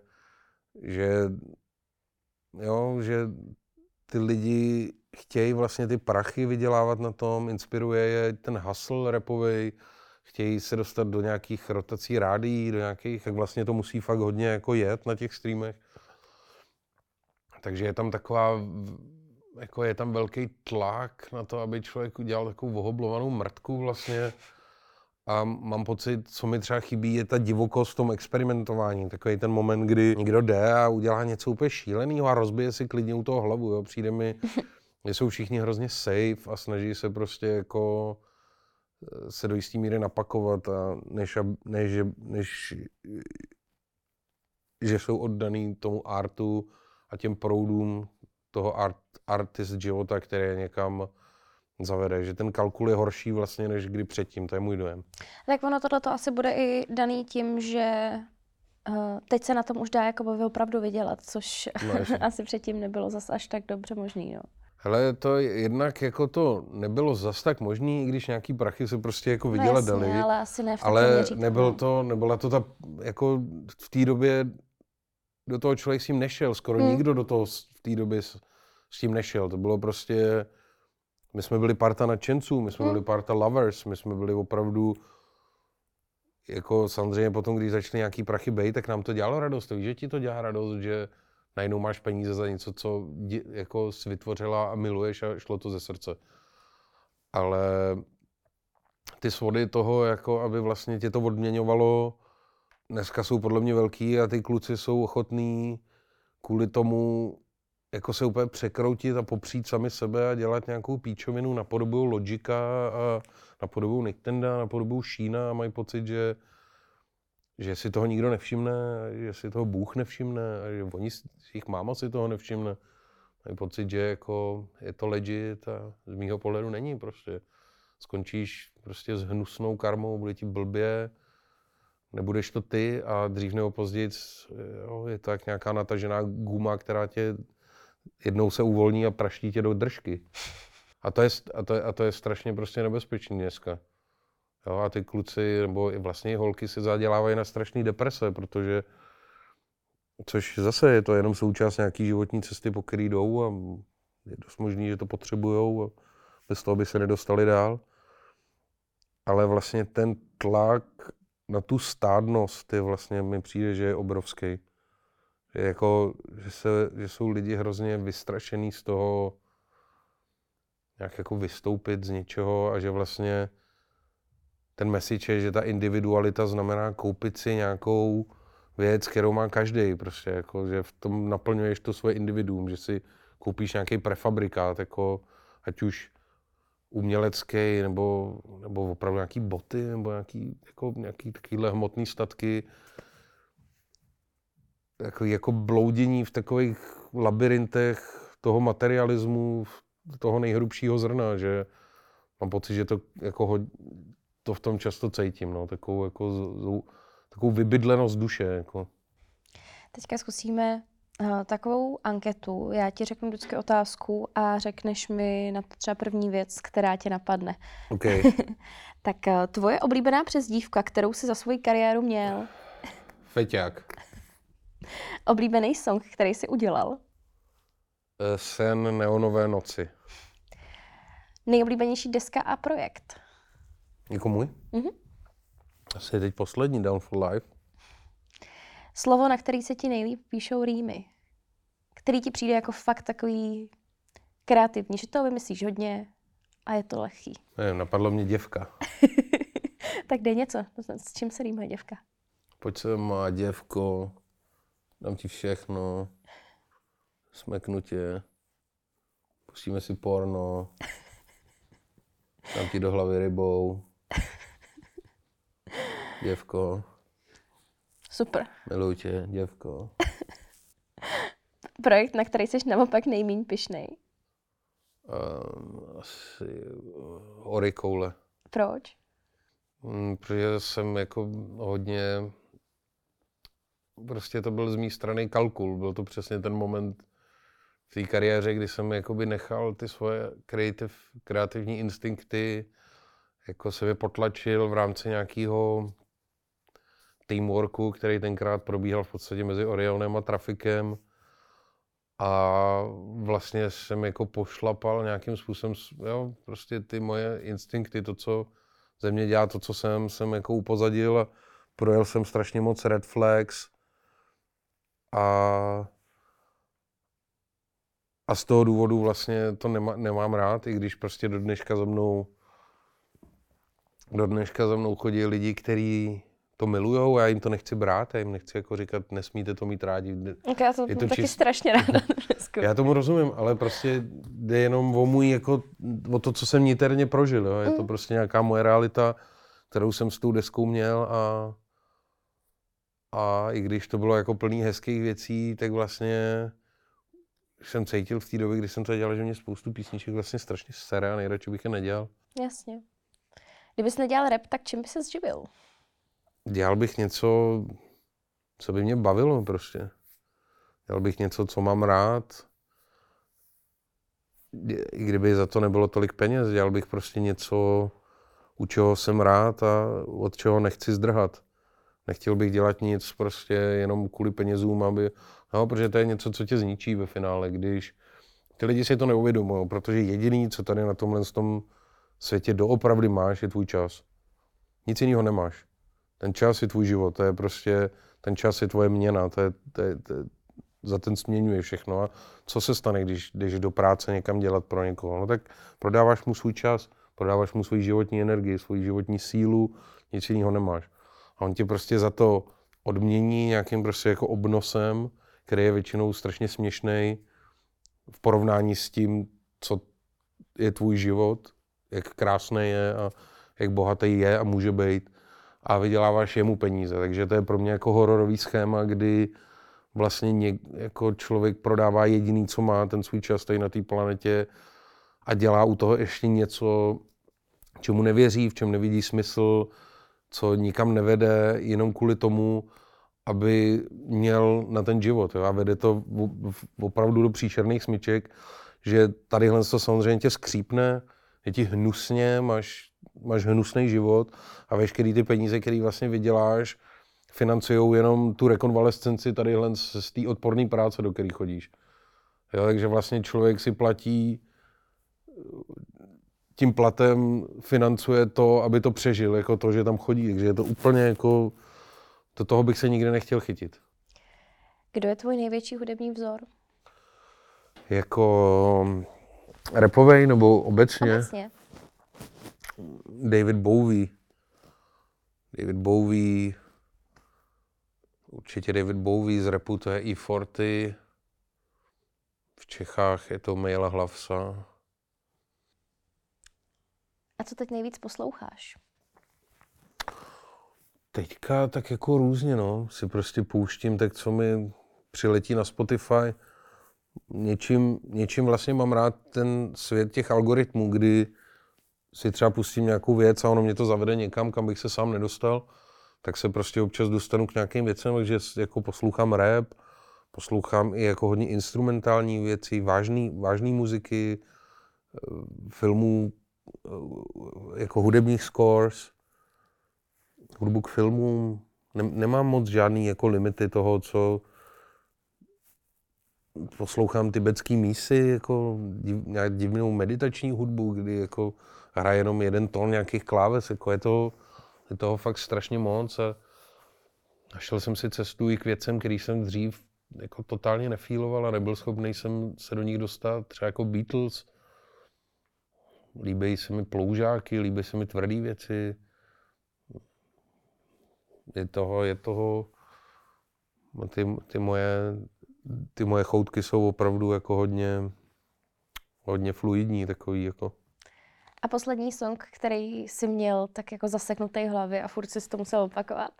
že, jo, že ty lidi chtějí vlastně ty prachy vydělávat na tom, inspiruje je ten hustle repový, chtějí se dostat do nějakých rotací rádií, do nějakých, tak vlastně to musí fakt hodně jako jet na těch streamech. Takže je tam taková, jako je tam velký tlak na to, aby člověk udělal takovou ohoblovanou mrtku vlastně. A mám pocit, co mi třeba chybí, je ta divokost v tom experimentování. Takový ten moment, kdy někdo jde a udělá něco úplně šíleného a rozbije si klidně u toho hlavu. Jo. Přijde mi, že jsou všichni hrozně safe a snaží se prostě jako eh, se do jistý míry napakovat, a než, než, než že jsou oddaný tomu artu a těm proudům toho art, artist života, který někam zavede, že ten kalkul je horší vlastně, než kdy předtím, to je můj dojem. Tak ono tohle to asi bude i daný tím, že uh, teď se na tom už dá jako opravdu vydělat, což no, asi předtím nebylo zas až tak dobře možný. Jo. Hele, to jednak jako to nebylo zas tak možný, i když nějaký prachy se prostě jako vydělat no, jasně, dali. ale asi ne v Ale nebyl to, nebyla to ta, jako v té době do toho člověk s tím nešel, skoro hmm. nikdo do toho v té době s, s tím nešel. To bylo prostě, my jsme byli parta nadšenců, my jsme hmm. byli parta lovers, my jsme byli opravdu, jako samozřejmě potom, když začaly nějaký prachy bejt, tak nám to dělalo radost. Víš, že ti to dělá radost, že najednou máš peníze za něco, co jako jsi vytvořila a miluješ a šlo to ze srdce. Ale ty svody toho, jako aby vlastně tě to odměňovalo, dneska jsou podle mě velký a ty kluci jsou ochotní kvůli tomu jako se úplně překroutit a popřít sami sebe a dělat nějakou píčovinu, napodobují Logika a napodobují Nintendo, napodobují Šína a mají pocit, že, že si toho nikdo nevšimne, že si toho Bůh nevšimne, a že oni, jejich máma si toho nevšimne. Mají pocit, že jako je to legit a z mýho pohledu není prostě. Skončíš prostě s hnusnou karmou, bude ti blbě, nebudeš to ty a dřív nebo později jo, je to jak nějaká natažená guma, která tě jednou se uvolní a praští tě do držky. A to je, a to je, a to je strašně prostě nebezpečný dneska. Jo, a ty kluci, nebo vlastně holky si zadělávají na strašný deprese, protože což zase je to jenom součást nějaký životní cesty, po který jdou a je dost možný, že to potřebujou a bez toho by se nedostali dál. Ale vlastně ten tlak na tu stádnost je vlastně, mi přijde, že je obrovský. Že, jako, že, se, že jsou lidi hrozně vystrašený z toho nějak jako vystoupit z něčeho a že vlastně ten message je, že ta individualita znamená koupit si nějakou věc, kterou má každý, prostě, jako, že v tom naplňuješ to svoje individuum, že si koupíš nějaký prefabrikát, jako, ať už umělecký, nebo, nebo opravdu nějaký boty, nebo nějaký, jako, nějaký takovýhle hmotný statky, jako, jako bloudění v takových labirintech toho materialismu, toho nejhrubšího zrna, že mám pocit, že to, jako, to v tom často cítím, no, takovou, jako, takovou vybydlenost duše. Jako. Teďka zkusíme uh, takovou anketu. Já ti řeknu vždycky otázku a řekneš mi na to třeba první věc, která tě napadne. Okay. tak uh, tvoje oblíbená přezdívka, kterou jsi za svoji kariéru měl? Feťák. Oblíbený song, který jsi udělal? Eh, sen Neonové noci. Nejoblíbenější deska a projekt? Jako můj? Mhm. Asi je teď poslední Down for Life. Slovo, na který se ti nejlíp píšou rýmy. Který ti přijde jako fakt takový kreativní, že to vymyslíš hodně a je to lehký. Nevím, napadlo mě děvka. tak dej něco, s čím se rýmuje děvka? Pojď se má děvko, dám ti všechno, smeknu tě, pustíme si porno, dám ti do hlavy rybou, děvko. Super. Miluji tě, děvko. Projekt, na který jsi naopak nejmíň pišnej? Uh, asi uh, orikoule. Proč? Mm, protože jsem jako hodně prostě to byl z mé strany kalkul. Byl to přesně ten moment v té kariéře, kdy jsem jakoby nechal ty svoje kreativ, kreativní instinkty jako se potlačil v rámci nějakého teamworku, který tenkrát probíhal v podstatě mezi Orionem a Trafikem. A vlastně jsem jako pošlapal nějakým způsobem, jo, prostě ty moje instinkty, to, co ze mě dělá, to, co jsem, jsem jako upozadil projel jsem strašně moc red flags, a, a z toho důvodu vlastně to nema, nemám rád, i když prostě do dneška za mnou do dneška za mnou chodí lidi, kteří to milujou, já jim to nechci brát, já jim nechci jako říkat, nesmíte to mít rádi. Okay, já to, je to taky čist... strašně ráda. já tomu rozumím, ale prostě jde jenom o můj, jako, o to, co jsem niterně prožil. Jo. Je to mm. prostě nějaká moje realita, kterou jsem s tou deskou měl a a i když to bylo jako plný hezkých věcí, tak vlastně jsem cítil v té době, kdy jsem to dělal, že mě spoustu písniček vlastně strašně sere a nejradši bych je nedělal. Jasně. Kdybys nedělal rap, tak čím by se živil? Dělal bych něco, co by mě bavilo prostě. Dělal bych něco, co mám rád. I kdyby za to nebylo tolik peněz, dělal bych prostě něco, u čeho jsem rád a od čeho nechci zdrhat. Nechtěl bych dělat nic prostě jenom kvůli penězům, aby, no, protože to je něco, co tě zničí ve finále, když ty lidi si to neuvědomují, protože jediný, co tady na tomhle tom světě doopravdy máš, je tvůj čas. Nic jiného nemáš. Ten čas je tvůj život, to je prostě, ten čas je tvoje měna, to je, to je, to je, za ten směňuje všechno. A co se stane, když jdeš do práce někam dělat pro někoho? No tak prodáváš mu svůj čas, prodáváš mu svůj životní energii, svůj životní sílu, nic jiného nemáš. A on ti prostě za to odmění nějakým prostě jako obnosem, který je většinou strašně směšný v porovnání s tím, co je tvůj život, jak krásný je a jak bohatý je a může být a vyděláváš jemu peníze. Takže to je pro mě jako hororový schéma, kdy vlastně něk, jako člověk prodává jediný, co má, ten svůj čas tady na té planetě a dělá u toho ještě něco, čemu nevěří, v čem nevidí smysl, co nikam nevede, jenom kvůli tomu, aby měl na ten život. Jo? A vede to opravdu do příšerných smyček, že tadyhle to samozřejmě tě skřípne, je ti hnusně, máš, máš hnusný život a veškerý ty peníze, které vlastně vyděláš, financují jenom tu rekonvalescenci tadyhle z té odporné práce, do které chodíš. Jo, takže vlastně člověk si platí tím platem financuje to, aby to přežil, jako to, že tam chodí. Takže je to úplně jako, do toho bych se nikdy nechtěl chytit. Kdo je tvůj největší hudební vzor? Jako repovej nebo obecně? Obecně. David Bowie. David Bowie, určitě David Bowie z repu, to je E40. V Čechách je to Maila Hlavsa. A co teď nejvíc posloucháš? Teďka tak jako různě, no. Si prostě pouštím tak, co mi přiletí na Spotify. Něčím, něčím vlastně mám rád ten svět těch algoritmů, kdy si třeba pustím nějakou věc a ono mě to zavede někam, kam bych se sám nedostal, tak se prostě občas dostanu k nějakým věcem, takže jako poslouchám rap, poslouchám i jako hodně instrumentální věci, vážný, vážný muziky, eh, filmů, jako hudebních scores, hudbu k filmům. Nemám moc žádný jako limity toho, co poslouchám tibetský mísy, jako nějak divnou meditační hudbu, kdy jako hraje jenom jeden tón nějakých kláves, jako je to, je toho fakt strašně moc a našel jsem si cestu i k věcem, který jsem dřív jako totálně nefíloval a nebyl schopný jsem se do nich dostat, třeba jako Beatles, líbí se mi ploužáky, líbí se mi tvrdé věci. Je toho, je toho, ty, ty, moje, ty moje choutky jsou opravdu jako hodně, hodně fluidní, takový jako. A poslední song, který jsi měl tak jako zaseknutý hlavě a furt si to musel opakovat?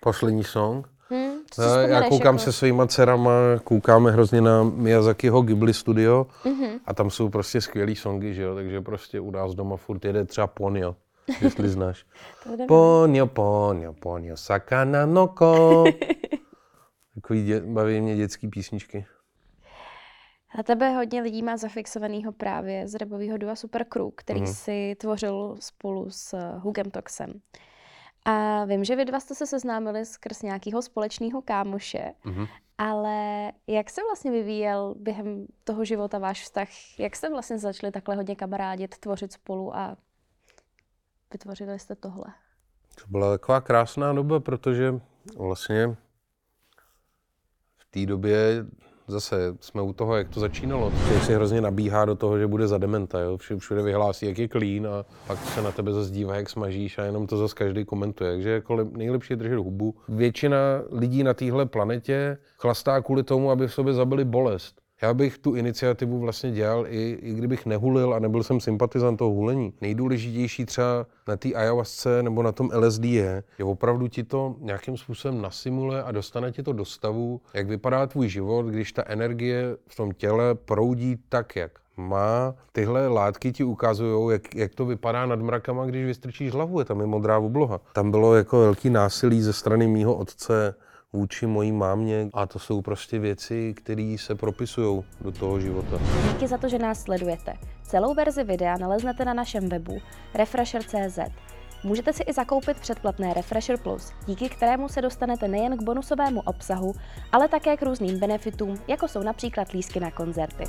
Poslední song? Hmm, já, já koukám jako? se svýma dcerama, koukáme hrozně na Miyazakiho Ghibli studio mm-hmm. a tam jsou prostě skvělý songy, že jo, takže prostě u nás doma furt jede třeba Ponyo, jestli znáš. Ponyo, Ponyo, Ponyo, Sakana Noko. Takový dě, baví mě dětský písničky. A tebe hodně lidí má zafixovanýho právě z rebového dua Super Crew, který mm-hmm. si tvořil spolu s Hugem Toxem. A vím, že vy dva jste se seznámili skrz nějakého společného kámoše, mm-hmm. ale jak se vlastně vyvíjel během toho života váš vztah? Jak jste vlastně začali takhle hodně kamarádit, tvořit spolu a vytvořili jste tohle? To byla taková krásná doba, protože vlastně v té době zase jsme u toho, jak to začínalo. Člověk si hrozně nabíhá do toho, že bude za dementa, jo? Všude vyhlásí, jak je clean a pak se na tebe zase dívá, jak smažíš a jenom to zase každý komentuje. Takže jako nejlepší je držet hubu. Většina lidí na téhle planetě chlastá kvůli tomu, aby v sobě zabili bolest. Já bych tu iniciativu vlastně dělal, i, i kdybych nehulil a nebyl jsem sympatizant toho hulení. Nejdůležitější třeba na té ayahuasce nebo na tom LSD je, že opravdu ti to nějakým způsobem nasimuluje a dostane ti to do stavu, jak vypadá tvůj život, když ta energie v tom těle proudí tak, jak má. Tyhle látky ti ukazují, jak, jak to vypadá nad mrakama, když vystrčíš hlavu, je tam je modrá obloha. Tam bylo jako velký násilí ze strany mýho otce, vůči mojí mámě a to jsou prostě věci, které se propisují do toho života. Díky za to, že nás sledujete. Celou verzi videa naleznete na našem webu refresher.cz. Můžete si i zakoupit předplatné Refresher Plus, díky kterému se dostanete nejen k bonusovému obsahu, ale také k různým benefitům, jako jsou například lísky na koncerty.